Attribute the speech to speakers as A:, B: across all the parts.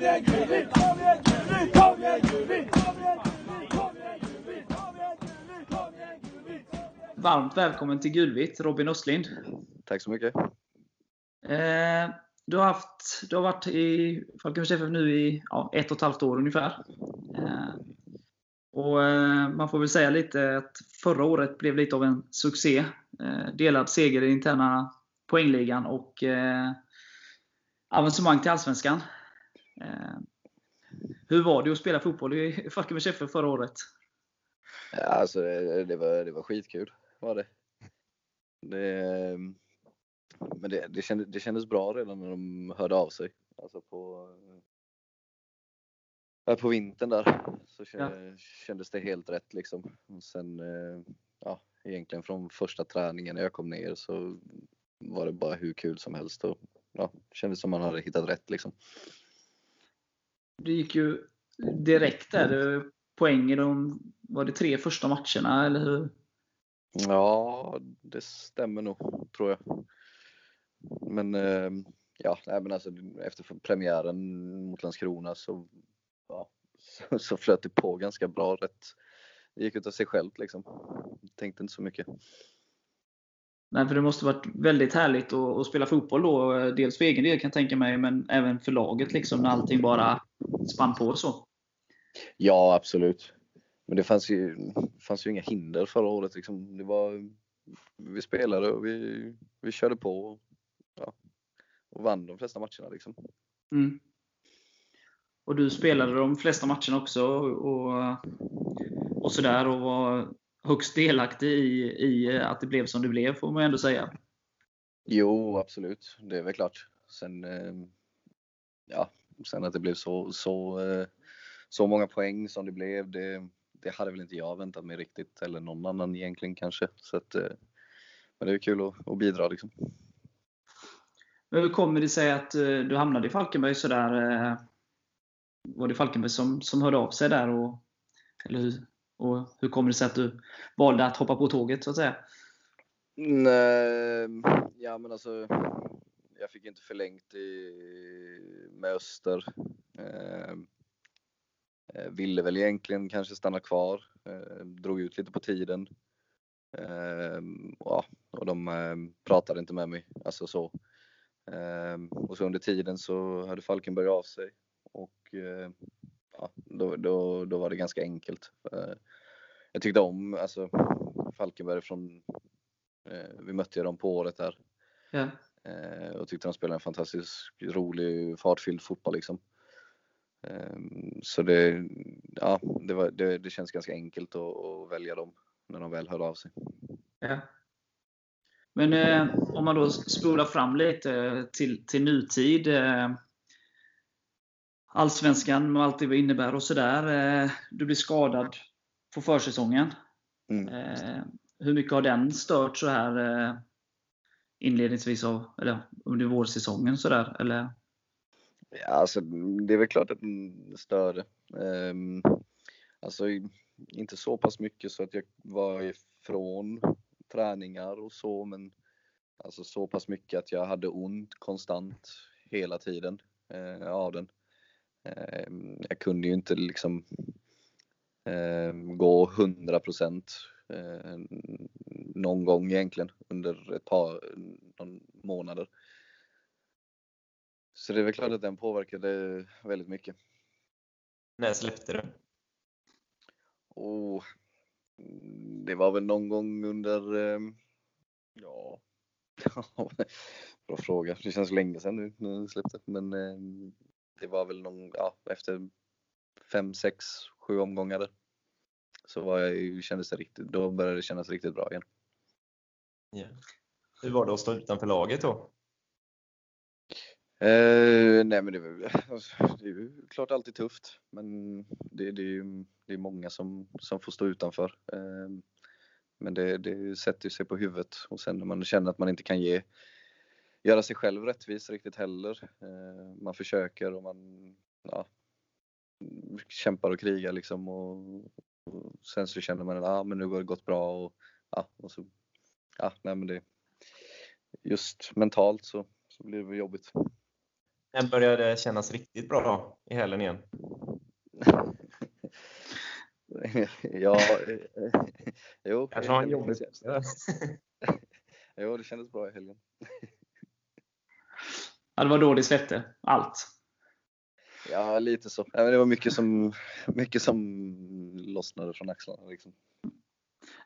A: Kom igen! Kom igen! Kom igen!
B: Varmt välkommen till Gulvitt, Robin Östlind.
C: Tack så mycket.
B: Eh, du, har haft, du har varit i Falkenbergs FF nu i ja, ett och ett halvt år ungefär. Eh, och eh, Man får väl säga lite att förra året blev lite av en succé. Delad seger i interna poängligan och avancemang till Allsvenskan. Eh, hur var det att spela fotboll i Falkenbergs FF förra året?
C: Ja, alltså det, det, var, det var skitkul. Var det. det men det, det, kändes, det kändes bra redan när de hörde av sig. Alltså på, på vintern där så kändes det helt rätt liksom. Och sen, ja, egentligen från första träningen när jag kom ner så var det bara hur kul som helst och ja, kändes som man hade hittat rätt liksom.
B: Det gick ju direkt där, poäng i de, var det tre första matcherna eller hur?
C: Ja, det stämmer nog tror jag. Men ehm, ja, men alltså, efter premiären mot Landskrona så, ja, så, så flöt det på ganska bra. Rätt. Det gick utav sig självt liksom. Tänkte inte så mycket.
B: Nej, för det måste varit väldigt härligt att, att, spela fotboll då. Dels för egen del kan jag tänka mig, men även för laget liksom när allting bara spann på så.
C: Ja, absolut. Men det fanns ju, fanns ju inga hinder förra året. Liksom. Det var, vi spelade och vi, vi körde på och, ja, och vann de flesta matcherna. Liksom.
B: Mm. Och du spelade de flesta matcherna också och, och sådär och var högst delaktig i, i att det blev som det blev, får man ändå säga.
C: Jo, absolut. Det är väl klart. Sen, eh, ja, sen att det blev så, så, eh, så många poäng som det blev, det, det hade väl inte jag väntat mig riktigt, eller någon annan egentligen kanske. Så att, eh, men det är kul att, att bidra liksom.
B: Men hur kommer det sig att du hamnade i Falkenberg sådär? Var det Falkenberg som, som hörde av sig där? Och, eller hur, och hur kommer det sig att du valde att hoppa på tåget så att säga?
C: Nej, ja men alltså jag fick inte förlängt i, med Öster. Ehm, eh, ville väl egentligen kanske stanna kvar. Eh, drog ut lite på tiden. Eh, ja, och de eh, pratade inte med mig. Alltså så. Ehm, och så under tiden så hade Falkenberg av sig. Och eh, ja, då, då, då var det ganska enkelt. Eh, jag tyckte om alltså, Falkenberg från, eh, vi mötte ju dem på året där.
B: Ja.
C: och tyckte de spelade en fantastiskt rolig, fartfylld fotboll liksom. Ehm, så det, ja, det, var, det, det känns ganska enkelt att, att, välja dem när de väl hör av sig.
B: Ja. Men eh, om man då spolar fram lite till, till nutid. Eh, Allsvenskan med allt det innebär och sådär. Eh, du blir skadad på försäsongen. Mm. Eh, hur mycket har den stört så här eh, inledningsvis av, eller under vårsäsongen? Så där, eller?
C: Ja, alltså, det är väl klart att den störde. Eh, alltså, inte så pass mycket så att jag var ifrån träningar och så, men alltså så pass mycket att jag hade ont konstant hela tiden eh, av den. Ehm, jag kunde ju inte liksom ehm, gå 100 procent eh, någon gång egentligen under ett par månader. Så det är väl klart att den påverkade väldigt mycket.
D: När släppte du?
C: Oh, det var väl någon gång under, ehm, ja, bra fråga. Det känns länge sedan nu när den släppte. Men det var väl någon, ja, efter fem, sex, sju omgångar så var jag, kändes det riktigt, då började det kännas riktigt bra igen.
D: Yeah. Hur var det att stå utanför laget då?
C: Eh, nej men det, det är ju klart alltid tufft men det, det, är ju det är många som, som får stå utanför. Eh, men det, det sätter sig på huvudet och sen när man känner att man inte kan ge göra sig själv rättvis riktigt heller. Eh, man försöker och man ja, kämpar och krigar liksom och, och sen så känner man att ah, men nu har det gått bra och, ja, och så, ja, nej men det, just mentalt så, så blir det jobbigt.
D: När började det kännas riktigt bra i hälen igen?
C: ja, eh, jo.
D: Kanske har en jobbig
C: Jo, det kändes bra i helgen.
B: Ja, det var då det släppte allt.
C: Ja, lite så. Det var mycket som, mycket som lossnade från axlarna. Liksom.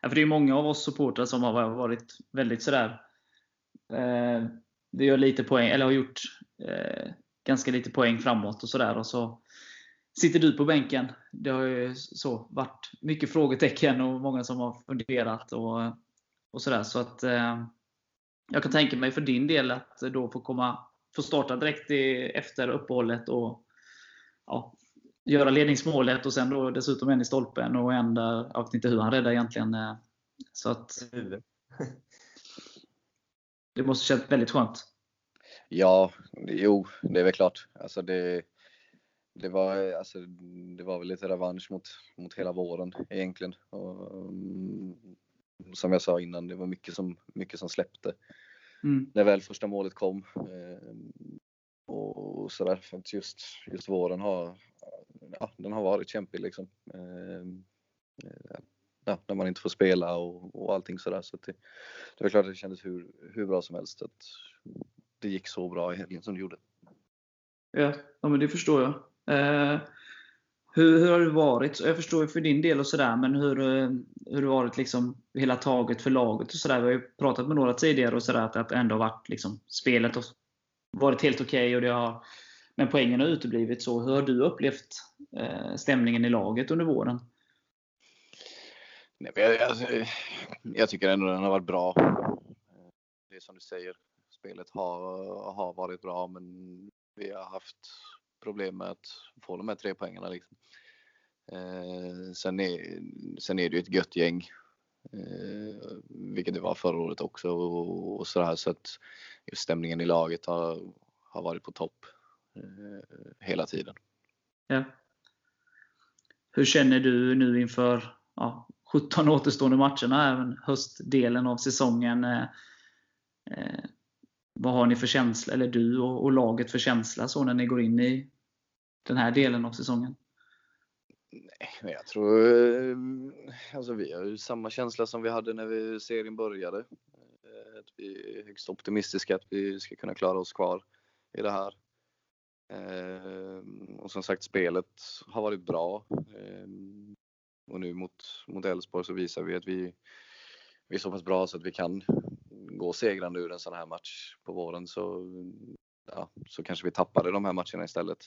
B: Ja, för det är många av oss supportrar som har varit väldigt sådär. Eh, vi gör lite poäng, eller har gjort eh, ganska lite poäng framåt och sådär. Och så sitter du på bänken. Det har ju så varit mycket frågetecken och många som har funderat och, och sådär. Så att eh, jag kan tänka mig för din del att då få komma få starta direkt i, efter uppehållet och ja, göra ledningsmålet och sen då dessutom en i stolpen och en där, jag vet inte hur han räddade egentligen. eh, Så att det måste känns väldigt skönt.
C: Ja, jo, det är väl klart. Alltså det, det, var, alltså, det var väl lite revansch mot, mot hela våren egentligen. Och, mm, som jag sa innan, det var mycket som, mycket som släppte
B: Mm.
C: när väl första målet kom. Eh, och sådär, för att just, just våren har, ja, den har varit kämpig liksom. Eh, ja, när man inte får spela och, och allting sådär. Så det, det var klart att det kändes hur, hur bra som helst att det gick så bra i helgen som det gjorde.
B: Ja, ja men det förstår jag. Eh, hur, hur har det varit? Jag förstår ju för din del och sådär, men hur, eh, hur har det varit liksom hela taget för laget och sådär? Vi har ju pratat med några tidigare och sådär att ändå varit liksom, spelet har varit helt okej okay och det har men poängen har uteblivit. Så hur har du upplevt eh, stämningen i laget under våren?
C: Nej, jag, jag, jag tycker ändå den har varit bra. Det är som du säger, spelet har, har varit bra men vi har haft problem med att få de här tre poängarna. Liksom. Eh, sen, är, sen är det ju ett gött gäng. Eh, vilket det var förra året också och, och sådär så att just stämningen i laget har, har varit på topp eh, hela tiden.
B: Ja. Hur känner du nu inför ja, 17 återstående matcherna, även höstdelen av säsongen? Eh, eh, vad har ni för känsla, eller du och, och, laget för känsla så när ni går in i den här delen av säsongen?
C: Nej, men jag tror eh, alltså vi har ju samma känsla som vi hade när vi serien började. Eh, att vi är högst optimistiska att vi ska kunna klara oss kvar i det här. Eh, och som sagt, spelet har varit bra. Och nu mot, mot Elfsborg så visar vi att vi, vi är så pass bra så att vi kan gå segrande ur en sån här match på våren så, ja, så kanske vi tappade de här matcherna istället.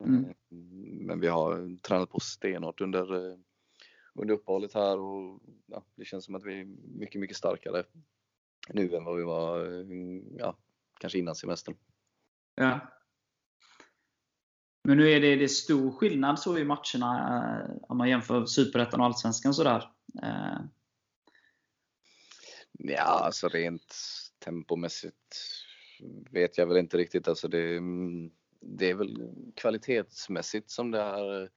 C: Mm. Men vi har tränat på stenhårt under, under uppehållet här och ja, det känns som att vi är mycket, mycket starkare nu än vad vi var ja, kanske innan semestern.
B: Ja. Men nu är det, det är stor skillnad så i matcherna eh, om man jämför Superettan och Allsvenskan sådär. Eh.
C: Ja, alltså rent tempomässigt vet jag väl inte riktigt. Alltså det, det är väl kvalitetsmässigt som det är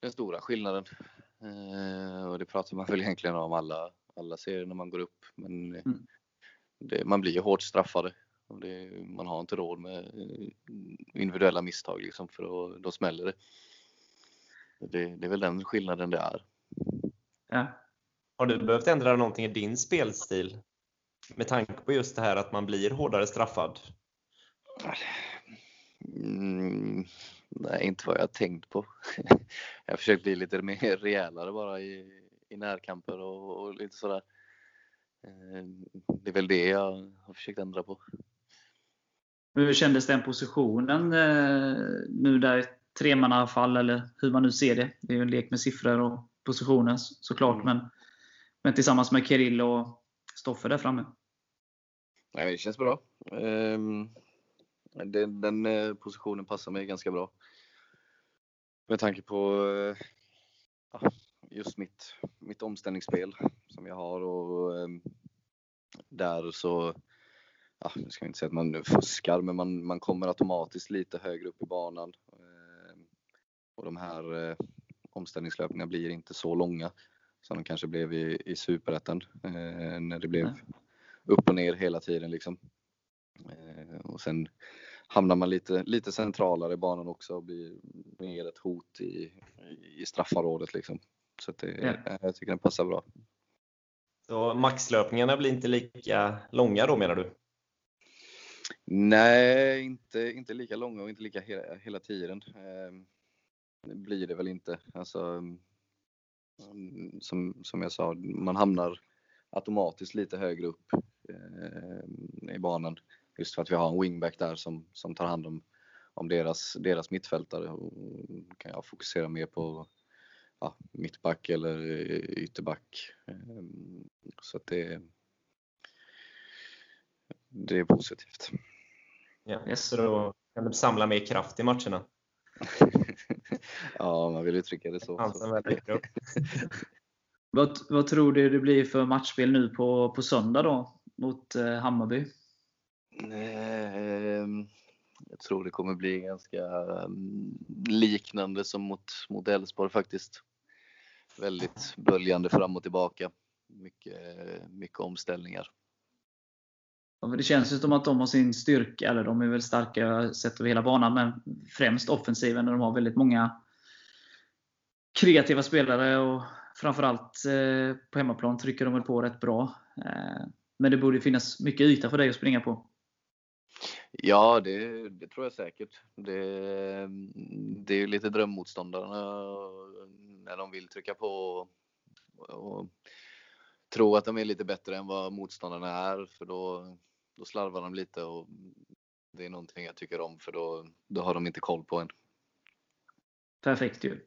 C: den stora skillnaden. Eh, och det pratar man väl egentligen om alla, alla serier när man går upp. Men mm. det, man blir ju hårt straffade. Och det, man har inte råd med individuella misstag liksom för då, då smäller det. det. Det är väl den skillnaden det är.
B: Ja.
D: Har du behövt ändra någonting i din spelstil? Med tanke på just det här att man blir hårdare straffad?
C: Mm, nej, inte vad jag tänkt på. jag har försökt bli lite mer rejälare bara i, i närkamper och, och lite sådär. Det är väl det jag har försökt ändra på.
B: Hur kändes den positionen nu där tremannafall eller hur man nu ser det? Det är ju en lek med siffror och positioner såklart. Mm. Men, men tillsammans med Kirill och Stoffer där framme.
C: Nej, det känns bra. Den, den positionen passar mig ganska bra. Med tanke på just mitt, mitt omställningsspel som jag har och där så ja, nu ska jag inte säga att man fuskar, men man, man kommer automatiskt lite högre upp i banan. Och de här omställningslöpningarna blir inte så långa som de kanske blev i, i superettan. när det blev upp och ner hela tiden liksom. Och sen hamnar man lite, lite centralare i banan också och blir mer ett hot i, i straffområdet liksom. Så att det,
B: Ja.
C: jag tycker den passar bra.
D: Så maxlöpningarna blir inte lika långa då menar du?
C: Nej, inte, inte lika långa och inte lika hela, hela tiden. Eh, det blir det väl inte. Alltså, mm, som, som jag sa, man hamnar automatiskt lite högre upp eh, i banan. Just för att vi har en wingback där som, som tar hand om, om deras, deras mittfältare. Och kan jag fokusera mer på ja, mittback eller ytterback. Eh, så att det, det är positivt.
D: Ja. Så då kan du samla mer kraft i matcherna?
C: ja, man vill uttrycka det så. Så.
B: Vad, vad tror du det blir för matchspel nu på, på söndag då? Mot eh, Hammarby?
C: Ehm, jag tror det kommer bli ganska ehm, liknande som mot, mot Elfsborg faktiskt. Väldigt böljande fram och tillbaka. Mycket, mycket omställningar.
B: Ja, men Det känns ju som att de har sin styrka, eller de är väl starka sett över hela banan, men främst offensiven där de har väldigt många kreativa spelare och framförallt eh, på hemmaplan trycker de väl på rätt bra. Eh, men det borde finnas mycket yta för dig att springa på.
C: Ja, det, det tror jag säkert. Det, det är ju lite drömmotståndarna när de vill trycka på och, och tro att de är lite bättre än vad motståndarna är för då, då slarvar de lite och det är någonting jag tycker om för då, då har de inte koll på en.
B: Perfekt ju.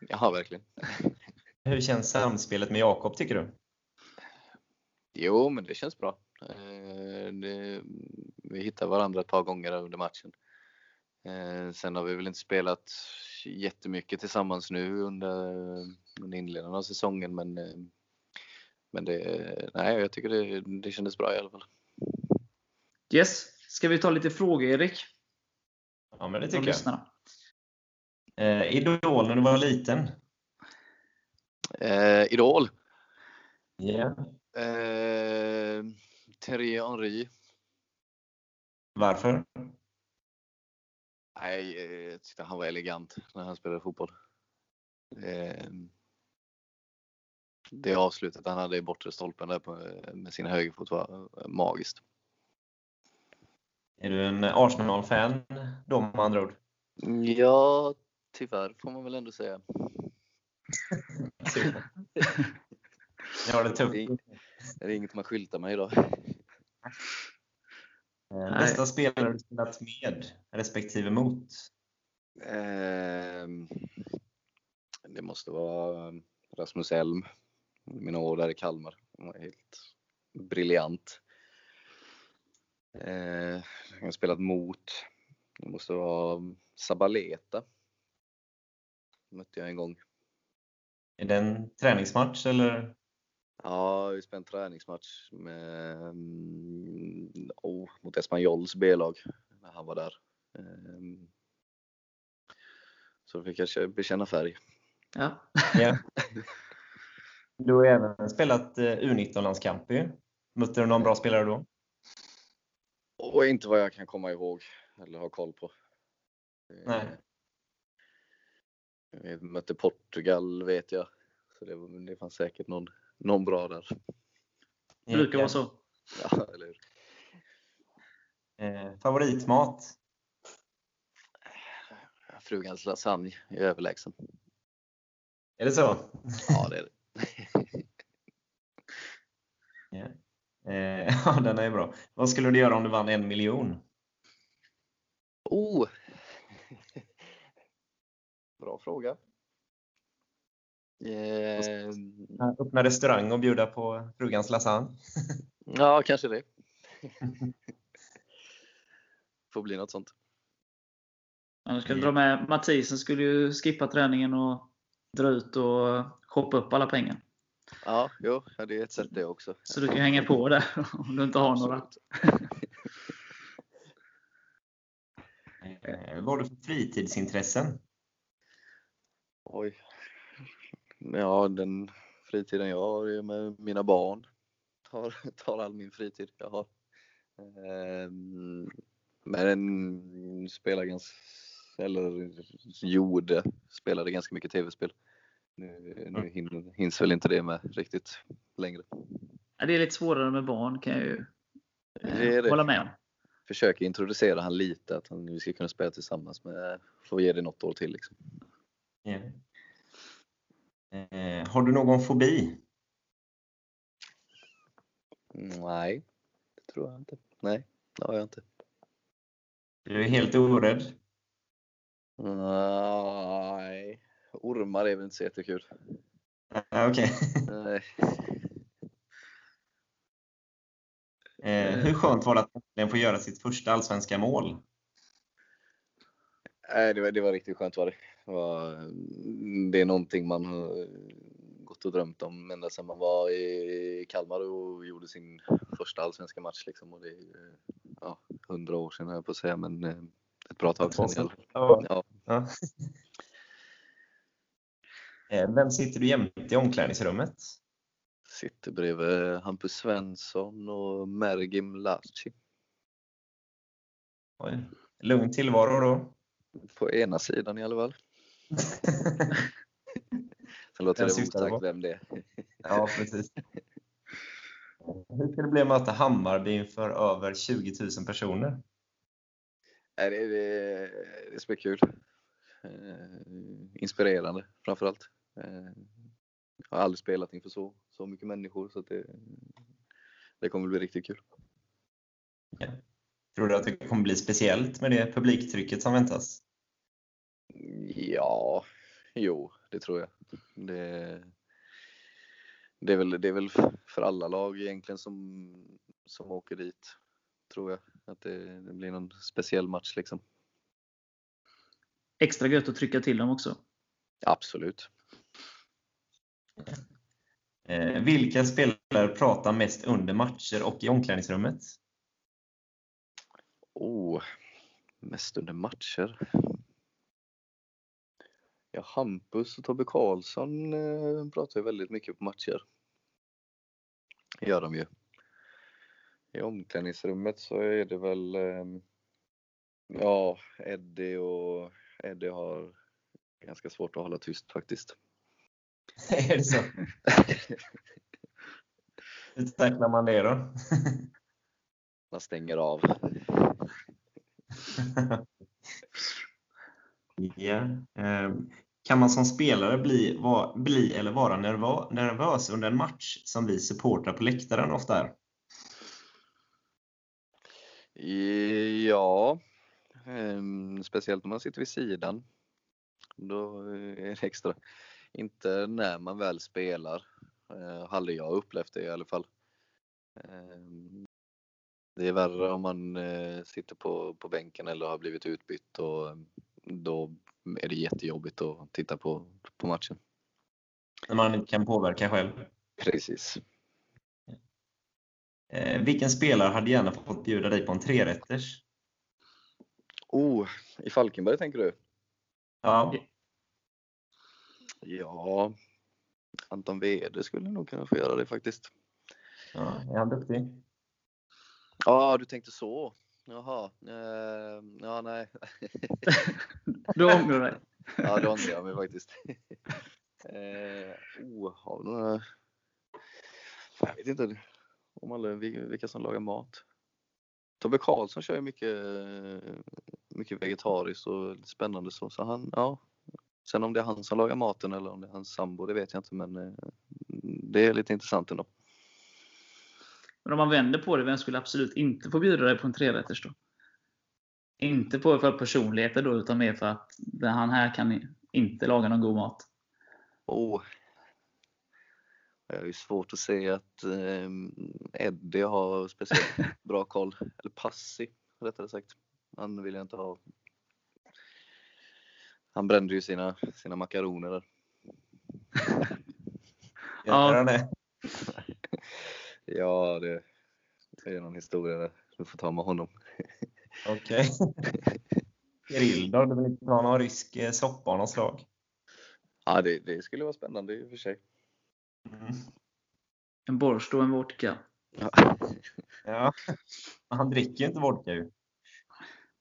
C: Ja, verkligen.
D: Hur känns samspelet med Jakob tycker du?
C: Jo, men det känns bra. Eh, Det, vi hittar varandra ett par gånger under matchen. Eh, Sen har vi väl inte spelat jättemycket tillsammans nu under, under inledningen av säsongen, men, eh, men det, nej, jag tycker det, det kändes bra i alla fall.
B: Yes. Ska vi ta lite frågor Erik?
D: Ja, men det tycker jag.
B: lyssnarna.
D: Eh, Idol när du var liten?
C: Eh, Idol.
D: Ja.
C: Eh, Thierry Henry.
D: Varför?
C: Nej, eh, jag tyckte han var elegant när han spelade fotboll. Eh, Det avslutet han hade i bortre stolpen där på, med sin högerfot var magiskt.
D: Är du en Arsenal-fan då med andra ord?
C: Ja, tyvärr får man väl ändå säga.
D: Ni har det tufft.
C: Det är inget man skyltar med idag.
D: Eh, Bästa spelare du spelat med respektive mot?
C: Ehm, Det måste vara Rasmus Elm. Mina år där i Kalmar. Han var helt briljant. Eh, Jag har spelat mot. Det måste vara Sabaleta. Mötte jag en gång.
D: Är det en träningsmatch eller?
C: Ja, vi spelade en träningsmatch med, mm, oh, mot Espanyols B-lag när han var där. Ehm, Så då fick jag bekänna färg.
B: Ja.
D: Ja. Du har även spelat eh, U19-landskamp ju. Mötte du någon bra spelare då?
C: Och inte vad jag kan komma ihåg eller ha koll på. Eh,
D: Nej.
C: Vi mötte Portugal vet jag. Så det, var- det fanns säkert någon, någon bra där.
B: Det brukar vara så.
C: Ja, eller hur?
D: Eh, favoritmat?
C: Frugans lasagne är överlägsen.
D: Är det så?
C: Ja, det är det.
D: Eh, ja, den är bra. Vad skulle du göra om du vann en miljon?
C: Oh! Bra fråga. Eh,
D: Öppna restaurang och bjuda på frugans lasagne?
C: ja, kanske det. Får bli något sånt.
B: Annars ska du dra med Mathisen skulle ju skippa träningen och dra ut och shoppa upp alla pengar.
C: Ja, jo, ja, det är ett sätt det också.
B: Så du kan hänga på där om du inte har några.
D: Eh, vad har du för fritidsintressen?
C: Oj. Ja, den fritiden jag har är med mina barn. Tar, tar all min fritid jag har. Ehm, Men spelar ganska, eller gjorde, spelade ganska mycket tv-spel. Nu, nu
D: Mm.
C: hin- hinns väl inte det med riktigt längre.
B: Ja, Det är lite svårare med barn kan jag ju eh,
C: Det är det.
B: hålla med om.
C: Försöker introducera han lite, att han, vi ska kunna spela tillsammans med, får ge det något år till liksom.
D: Ja. Eh, har du någon fobi?
C: Nej, det tror jag inte. Nej, det har jag inte.
D: Du är helt orädd?
C: Nej, ormar är väl inte så jättekul.
D: Ja, Okej.
C: Nej.
D: Eh, hur skönt var det att äntligen få göra sitt första allsvenska mål?
C: Nej, det var, det var riktigt skönt var det. Det är någonting man gått och drömt om ända sedan man var i Kalmar och gjorde sin första allsvenska match. Liksom. Och det är ja, hundra år sedan höll jag på att säga, men eh, ett bra tag sedan.
D: Ja.
C: Ja.
D: Eh, Vem sitter du jämte i omklädningsrummet?
C: Sitter bredvid Hampus Svensson och Mergim Laci.
D: Oj. Lugn tillvaro då?
C: På ena sidan i alla fall. Låter det osagt vem det är.
D: Ja, precis. Hur ska det bli att möta Hammarby inför över 20 000 personer?
C: Det, det, det ska bli kul. Eh, inspirerande framförallt. Eh, jag har aldrig spelat inför så, så mycket människor så det, det kommer bli riktigt kul.
D: Tror du att det kommer bli speciellt med det publiktrycket som väntas?
C: Ja, jo, det tror jag. Det, det, är väl, det är väl för alla lag egentligen som, som åker dit, tror jag. Att det, det blir någon speciell match liksom.
B: Extra gött att trycka till dem också.
C: Absolut.
D: Eh, vilka spelare pratar mest under matcher och i omklädningsrummet?
C: Oh, mest under matcher. Ja, Hampus och Tobbe Karlsson eh, pratar ju väldigt mycket på matcher. gör de ju. I omklädningsrummet så är det väl eh, ja, Eddie och Eddie har ganska svårt att hålla tyst faktiskt.
D: är det så? Hur tacklar man det då?
C: Man stänger av.
D: eh, Kan man som spelare bli, va, bli eller vara nervö, nervös under en match som vi supportrar på läktaren ofta är?
C: Eh, ja, ehm, speciellt om man sitter vid sidan. Då eh, är det extra. Inte när man väl spelar. Eh, hade jag upplevt det i alla fall. Ehm, det är värre om man eh, sitter på, på bänken eller har blivit utbytt och då är det jättejobbigt att titta på, på matchen.
D: När man inte kan påverka själv.
C: Precis.
D: Eh, vilken spelare hade gärna fått bjuda dig på en trerätters?
C: Oh, i Falkenberg tänker du?
D: Ja.
C: Ja, Anton Wede skulle nog kunna få göra det faktiskt.
D: ja, är han duktig?
C: Ja, du tänkte så. Jaha. Eh, ja, nej.
B: Du ångrar dig.
C: ja, det ångrar jag mig faktiskt. eh, oh, har vi några... Jag vet inte om alla, vil- vilka som lagar mat. Tobbe Karlsson kör ju mycket, mycket vegetariskt och lite spännande så. så han, ja. Sen om det är han som lagar maten eller om det är hans sambo, det vet jag inte. Men eh, det är lite intressant ändå.
B: Men om man vänder på det, vem skulle absolut inte få bjuda dig på en trerätters då? Inte på för personligheter då, utan mer för att han här kan inte laga någon god mat.
C: Oh. Jag har ju svårt att se att eh, Eddie har speciellt bra koll. Eller Passi rättare sagt. Han vill jag inte ha. Han brände ju sina, sina makaroner där.
B: Ja.
C: Ja, det, det är någon historia där. Du får ta med honom.
D: Okej. Grill då? Du vill inte ha någon rysk eh, soppa av något slag?
C: Ja, det, det skulle vara spännande i och för sig.
D: Mm.
B: En borst och en vodka.
C: Ja.
D: Ja. Han dricker ju inte vodka ju.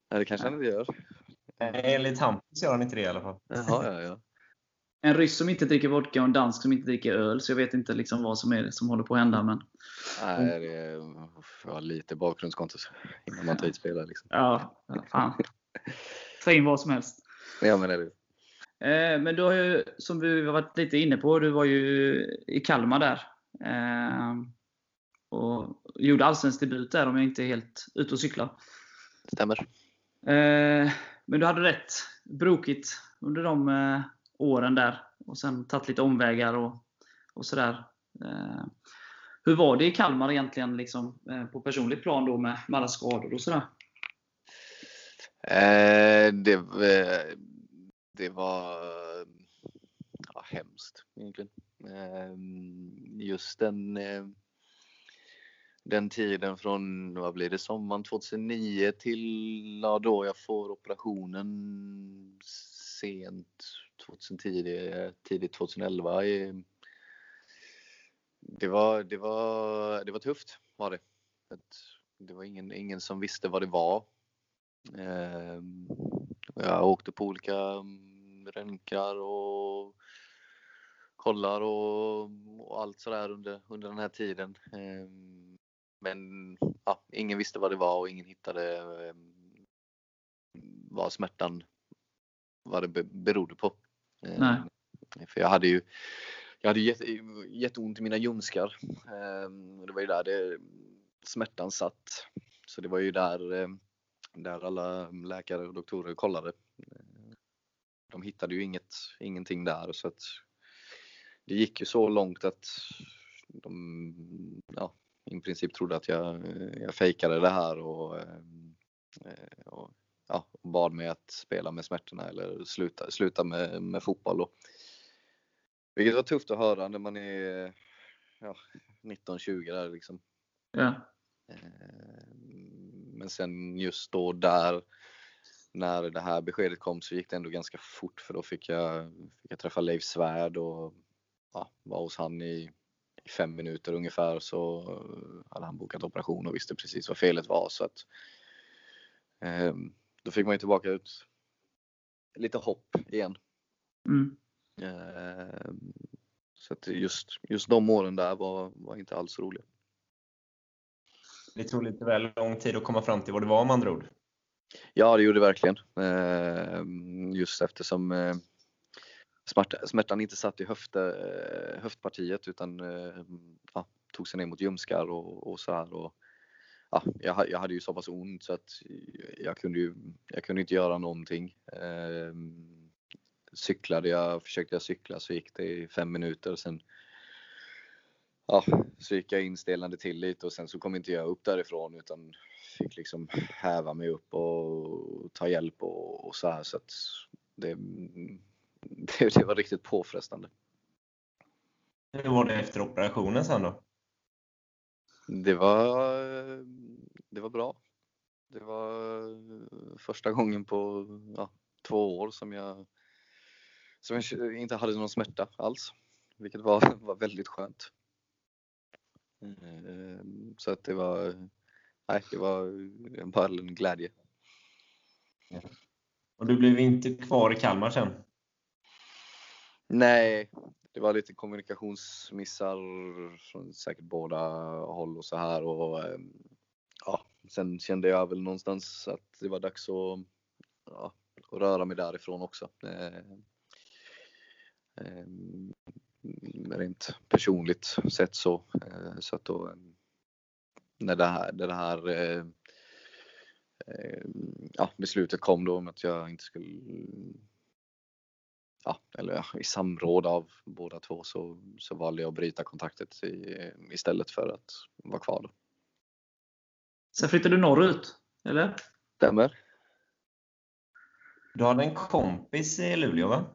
C: Nej, det kanske han inte gör.
D: Nej, Enligt Hampus gör han inte det i alla fall.
C: Jaha, ja, ja.
B: En ryss som inte dricker vodka och en dansk som inte dricker öl. Så jag vet inte liksom vad som är som håller på att hända. Men
C: Nej, det är lite bakgrundskontot innan man tar hit spelare. Liksom.
B: ja, fan. Ta in vad som helst.
C: Ja, men det.
B: Eh, men du har ju, som vi har varit lite inne på, du var ju i Kalmar där. Eh, och gjorde allsvensk debut där om jag inte är helt ute och cyklar.
C: Stämmer.
B: Eh, men du hade rätt brokigt under de åren där. Och sen tagit lite omvägar och, och sådär. Eh, hur var det i Kalmar egentligen liksom, eh, på personligt plan då med, med alla skador och sådär?
C: Eh, det, eh, det var ja, hemskt egentligen. Eh, just den, eh, den tiden från, vad blir det, sommaren 2009 till ja, då jag får operationen sent 2010, tidigt 2011. I, Det var, det var, det var tufft var det. Att Det var ingen, ingen som visste vad det var. Ehm, jag åkte på olika mm, röntgar och kollar och, och allt sådär under, under den här tiden. Ehm, men ja, ingen visste vad det var och ingen hittade ehm, vad smärtan vad det berodde på.
B: Nej.
C: Eh, för jag hade ju jag hade jätte, jätteont i mina ljumskar. Ehm, det var ju där det, smärtan satt. Så det var ju där, ehm, där alla läkare och doktorer kollade. De hittade ju inget, ingenting där så att det gick ju så långt att de ja, i princip trodde att jag, jag fejkade det här och, ehm, eh, och ja, bad mig att spela med smärtorna eller sluta, sluta med, med fotboll. Och, vilket var tufft att höra när man är ja, 19-20 där liksom.
B: Ja.
C: Eh, Men sen just då där när det här beskedet kom så gick det ändå ganska fort för då fick jag, fick jag träffa Leif Svärd och ja, var hos han i, i fem minuter ungefär så hade han bokat operation och visste precis vad felet var så att eh, då fick man ju tillbaka ut lite hopp igen.
B: Mm.
C: Eh, så att just, just de åren där var, var inte alls roliga.
D: Det tog lite väl lång tid att komma fram till vad det var med andra ord.
C: Ja, det gjorde det verkligen. Eh, Just eftersom eh, smärta, smärtan inte satt i höft, eh, höftpartiet utan eh, ja, tog sig ner mot ljumskar och, och så här. Och, ja, jag, jag hade ju så pass ont så att jag kunde ju jag kunde inte göra någonting. Eh, Cyklade jag, försökte jag cykla så gick det i fem minuter. Sen ja, så gick jag instelande till lite och sen så kom inte jag upp därifrån utan fick liksom häva mig upp och ta hjälp och, och så här så att det, det, det var riktigt påfrestande.
D: Hur var det efter operationen sen då?
C: Det var, det var bra. Det var första gången på ja, två år som jag, som jag inte hade någon smärta alls. Vilket var, var väldigt skönt. Eh, Så att det var, nej, det var bara en glädje.
D: Och du blev inte kvar i Kalmar sen?
C: Nej, det var lite kommunikationsmissar från säkert båda håll och så här och ja, sen kände jag väl någonstans att det var dags att, ja, att röra mig därifrån också. Eh, eh rent personligt sett så. Eh, så att då eh, när det här, det här eh, eh, ja, beslutet kom då om att jag inte skulle ja, eller ja, i samråd av båda två så, så valde jag att bryta kontraktet i, istället för att vara kvar. Då.
B: Sen flyttade du norrut, eller?
C: Stämmer.
D: Du hade en kompis i Luleå va?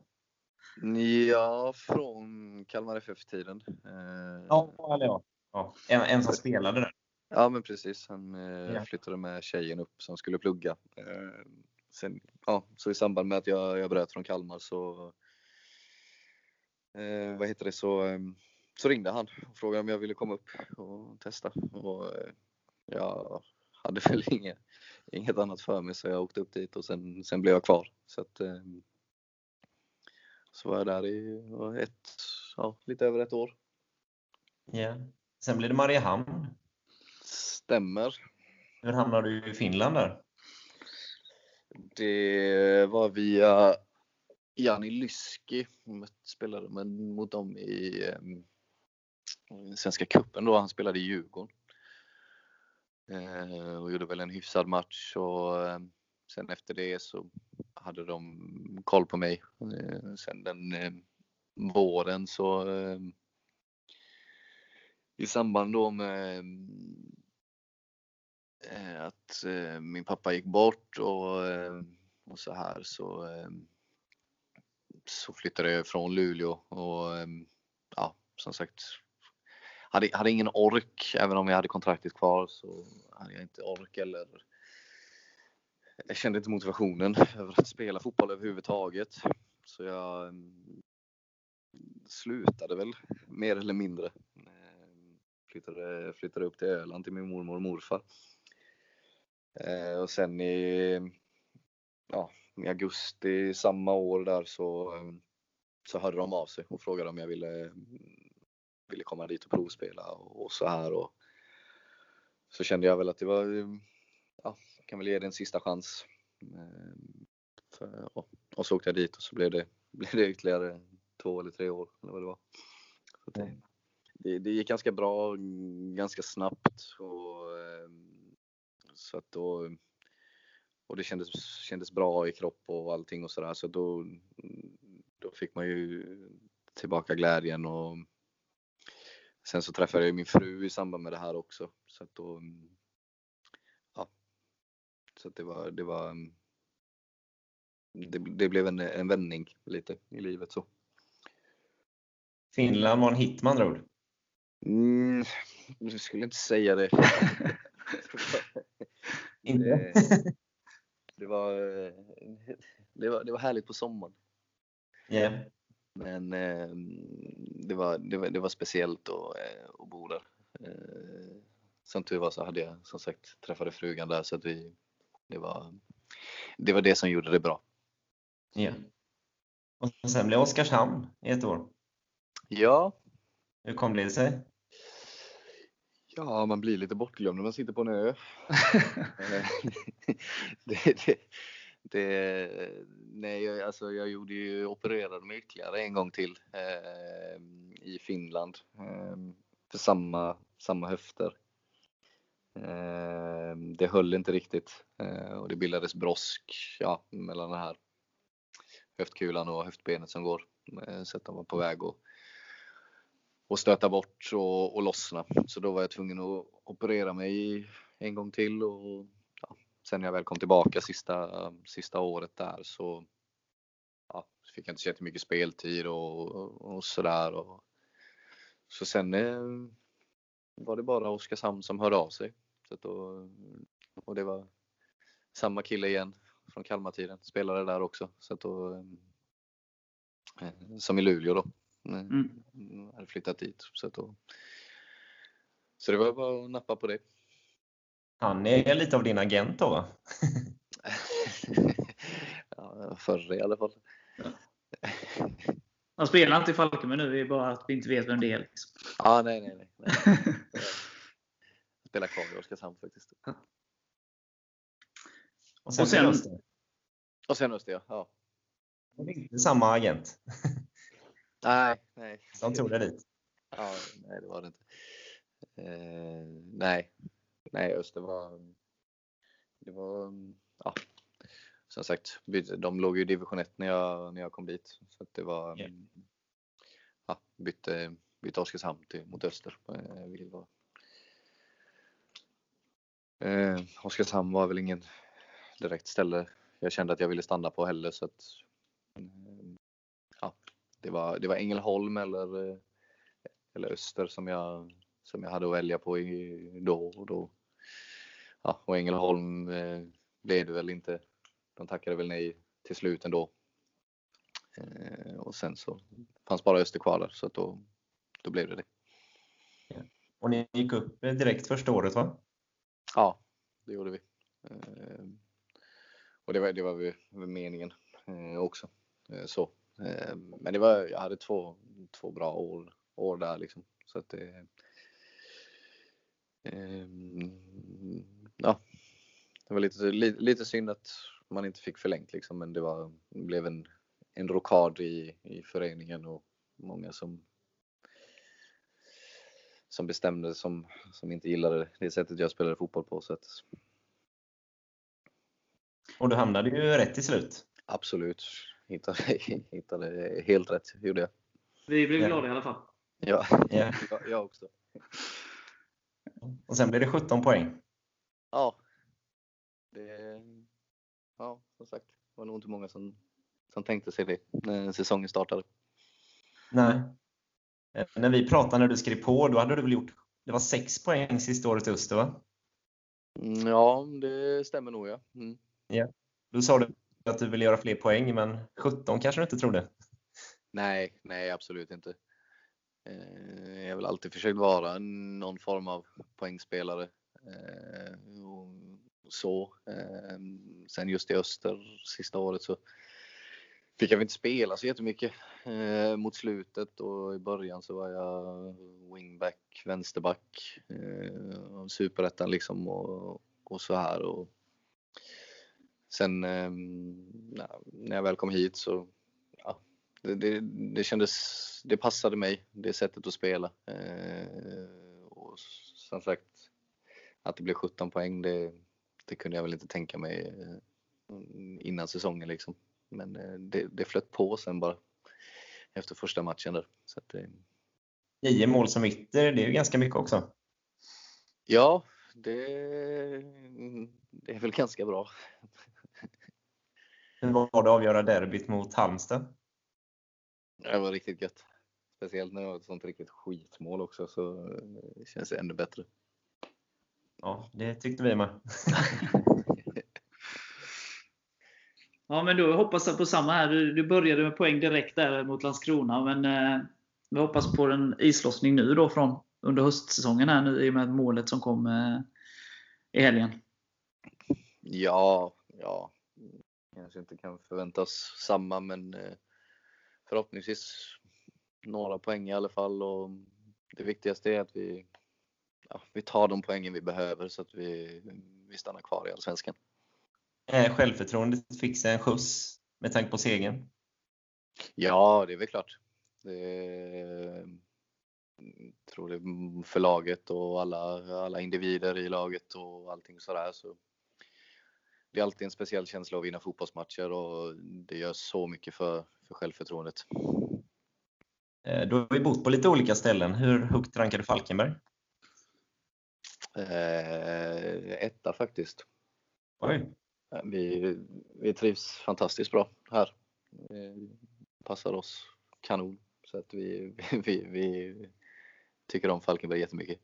C: Ja, från Kalmar FF-tiden. Eh,
D: Ja, eller ja. ja. En, en som spelade där.
C: ja, men precis. Han eh,
D: Ja.
C: flyttade med tjejen upp som skulle plugga. Eh, sen, ja, så i samband med att jag, jag bröt från Kalmar så eh, vad heter det, så, så ringde han och frågade om jag ville komma upp och testa. Och, jag hade väl inga, inget annat för mig så jag åkte upp dit och sen, sen blev jag kvar. Så, att, eh, så var jag där i ett, ja, lite över ett år.
D: Ja. Sen blev det Mariehamn.
C: Stämmer.
D: Hur hamnade du i Finland där?
C: Det var via Jani Lyski. Spelade med, mot dem i eh, Svenska cupen då. Han spelade i Djurgården. Eh, och gjorde väl en hyfsad match och eh, sen efter det så hade de koll på mig. Eh, sen den eh, våren så eh, i samband då med eh, att eh, min pappa gick bort och, eh, och så här så, så flyttade jag från Luleå och ja, som sagt hade, hade ingen ork, även om jag hade kontraktet kvar så hade jag inte ork eller jag kände inte motivationen över att spela fotboll överhuvudtaget. Så jag mm, slutade väl mer eller mindre. Eh, flyttade, flyttade upp till Öland till min mormor och morfar. Eh, och sen i, ja, i augusti samma år där så, eh, så hörde de av sig och frågade om jag ville, ville komma dit och provspela och, och så här. Och så kände jag väl att det var, ja, jag kan väl ge det en sista chans. Eh, För, och, och så åkte jag dit och så blev det, blev det ytterligare två eller tre år eller vad det var. Det, det, det gick ganska bra, ganska snabbt och eh, så att då och det kändes, kändes bra i kropp och allting och sådär så då, då fick man ju tillbaka glädjen och sen så träffade jag min fru i samband med det här också så att då ja så att det var det var det, det blev en, en vändning lite i livet så.
D: Finland var en hit med andra ord.
C: Mm, jag skulle inte säga det. Det, det, var, det, var, det var härligt på sommaren.
D: Ja.
C: Men eh, det, var, det, var, det var speciellt att, eh, att bo där. Eh, som tur var så hade jag som sagt träffade frugan där så att vi, det, var, det var det som gjorde det bra.
D: ja. Och sen blev Oskarshamn i ett år.
C: Ja,
D: Hur kom det sig?
C: ja man blir lite bortglömd när man sitter på en ö. Eh, det, det, det, nej, jag- alltså jag gjorde ju, opererade mig ytterligare en gång till eh, i Finland eh, för samma, samma höfter. Eh, det höll inte riktigt eh, och det bildades brosk ja, mellan den här höftkulan och höftbenet som går. Eh, så att de var på väg att och stöta bort och, och lossna. Så då var jag tvungen att operera mig en gång till och sen när jag väl kom tillbaka sista, sista året där så ja, fick jag inte så jättemycket speltid och, och, och sådär. Så sen eh, var det bara Oskarshamn som hörde av sig. Så då, och det var samma kille igen från Kalmartiden, spelade där också. Så då, eh, som i Luleå då.
B: Mm.
C: Mm, hade flyttat dit. Så, då, så det var bara att nappa på det.
D: Han är lite av din agent då va?
C: ja, förr i alla fall.
B: Han spelar inte i Falkenberg nu, det är bara att vi inte vet vem det är. Liksom.
C: Ja, nej, nej, nej. nej. Jag spelar kvar i Oskarshamn faktiskt.
D: Och sen,
B: Och sen-
D: Öster.
C: Och sen Öster, ja. ja.
D: Det är inte samma agent.
C: Nej, nej.
D: De tog det dit.
C: Ja, nej, det var det inte. Eh, nej, nej, Öster var. Det var, ja. Som sagt, de låg ju i division 1 när jag, när jag kom dit. Så det var,
D: Ja.
C: ja, bytte, bytte Oskarshamn till, mot Öster. Eh, vilket var, eh, Oskarshamn var väl ingen direkt ställe jag kände att jag ville stanna på heller. Så att, eh, ja, det, var, det var Ängelholm eller eh, eller Öster som jag, som jag hade att välja på i, då och då. Ja, och Ängelholm eh, blev det väl inte. De tackade väl nej till slut ändå. Eh, och sen så fanns bara Öster kvar där så att då, då blev det det.
D: Och ni gick upp direkt första året va?
C: Ja, det gjorde vi. Eh, och det var, det var väl meningen eh, också. Eh, så. Eh, men det var, jag hade två, två bra år, år där liksom. Så att det, ehm, ja, det var lite, lite, lite synd att man inte fick förlängt liksom, men det, var, det blev en, en rokad i, i föreningen och många som som bestämde som, som inte gillade det sättet jag spelade fotboll på. Så att,
D: Och du hamnade ju rätt till slut.
C: absolut, hittade, hittade helt rätt, gjorde jag.
B: Vi blev
D: Ja.
B: glada i alla fall.
C: Ja,
D: Ja.
C: jag, jag också.
D: Och sen blev det 17 poäng.
C: Ja. Det, ja, som sagt, det var nog inte många som, som tänkte sig det när säsongen startade.
D: Nej. Eh, När vi pratade när du skrev på, då hade du väl gjort, det var 6 poäng sista året i Öster va?
C: Mm, Ja, det stämmer nog ja. Mm.
D: Då sa du att du ville göra fler poäng, men 17 kanske du inte trodde?
C: Nej, nej absolut inte. Eh, Jag har väl alltid försökt vara någon form av poängspelare eh, och så. Eh, Sen just i Öster sista året så fick jag inte spela så jättemycket eh, mot slutet och i början så var jag wingback, vänsterback, eh, superettan liksom och, och så här. Och sen eh, när jag väl kom hit så ja, det, det, det kändes, det passade mig, det sättet att spela. Eh, och som sagt, att det blev 17 poäng, det, det kunde jag väl inte tänka mig eh, innan säsongen liksom. Men eh, det, det flöt på sen bara efter första matchen där. Så att, eh,
D: 9 mål som ytter, det är ju ganska mycket också.
C: ja, det, det är väl ganska bra.
D: Hur var det att avgöra derbyt mot Halmstad?
C: Det var riktigt gött. Speciellt när det var ett sånt riktigt skitmål också så känns det ännu bättre.
D: Ja, det tyckte vi med.
B: Ja, men då hoppas jag på samma här. Du, du började med poäng direkt där mot Landskrona, men eh, vi hoppas på en islossning nu då från under höstsäsongen här nu i och med målet som kom eh, i helgen.
C: Ja, ja. Kanske inte kan förvänta oss samma men eh, förhoppningsvis några poäng i alla fall och det viktigaste är att vi, ja, vi tar de poängen vi behöver så att vi, vi stannar kvar i Allsvenskan.
D: Eh, Självförtroendet sig en skjuts med tanke på segern.
C: Ja, det är väl klart. Det tror det för laget och alla, alla individer i laget och allting sådär så det är alltid en speciell känsla att vinna fotbollsmatcher och det gör så mycket för, för självförtroendet.
D: Du har ju bott på lite olika ställen. Hur högt rankar du Falkenberg?
C: Eh, etta faktiskt.
D: Oj.
C: Vi, vi trivs fantastiskt bra här. Eh, passar oss kanon. Så att vi, vi, vi tycker om Falkenberg jättemycket.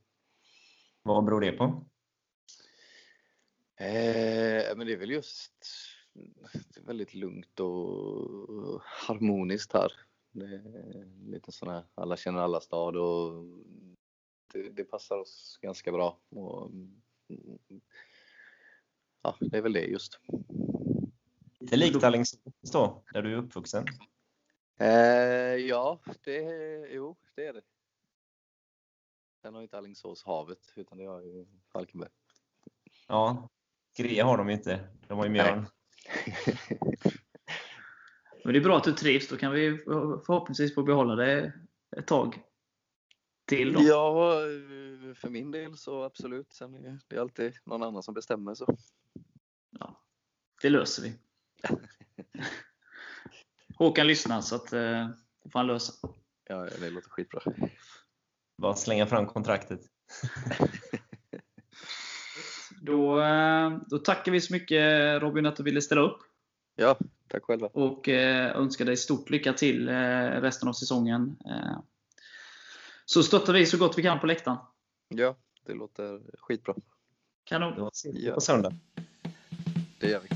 D: Vad beror det på?
C: Eh, men det är väl just det är väldigt lugnt och harmoniskt här. Det är lite sån här alla känner alla stad och det, det passar oss ganska bra. Och, ja, det är väl det just.
D: Lite likt Alingsås då, där du är uppvuxen.
C: Eh, ja, det, jo, det är det. Sen har inte Alingsås havet utan det har ju Falkenberg.
D: Ja, Gre har de inte. De har ju Mjörn.
B: Men det är bra att du trivs. Då kan vi förhoppningsvis få behålla det ett tag till. Då.
C: Ja, för min del så absolut. Sen är det alltid någon annan som bestämmer så.
B: Ja, det löser vi. Håkan lyssnar, så att, eh, det får han lösa.
C: Ja, det låter skitbra.
D: Bara slänga fram kontraktet.
B: Då, eh, då tackar vi så mycket Robin att du ville ställa upp.
C: Ja, tack själva.
B: och eh, önskar dig stort lycka till eh, resten av säsongen. Eh, så stöttar vi så gott vi kan på läktaren.
C: Ja, det låter skitbra.
B: Kanon!
D: på söndag.
C: Det gör vi.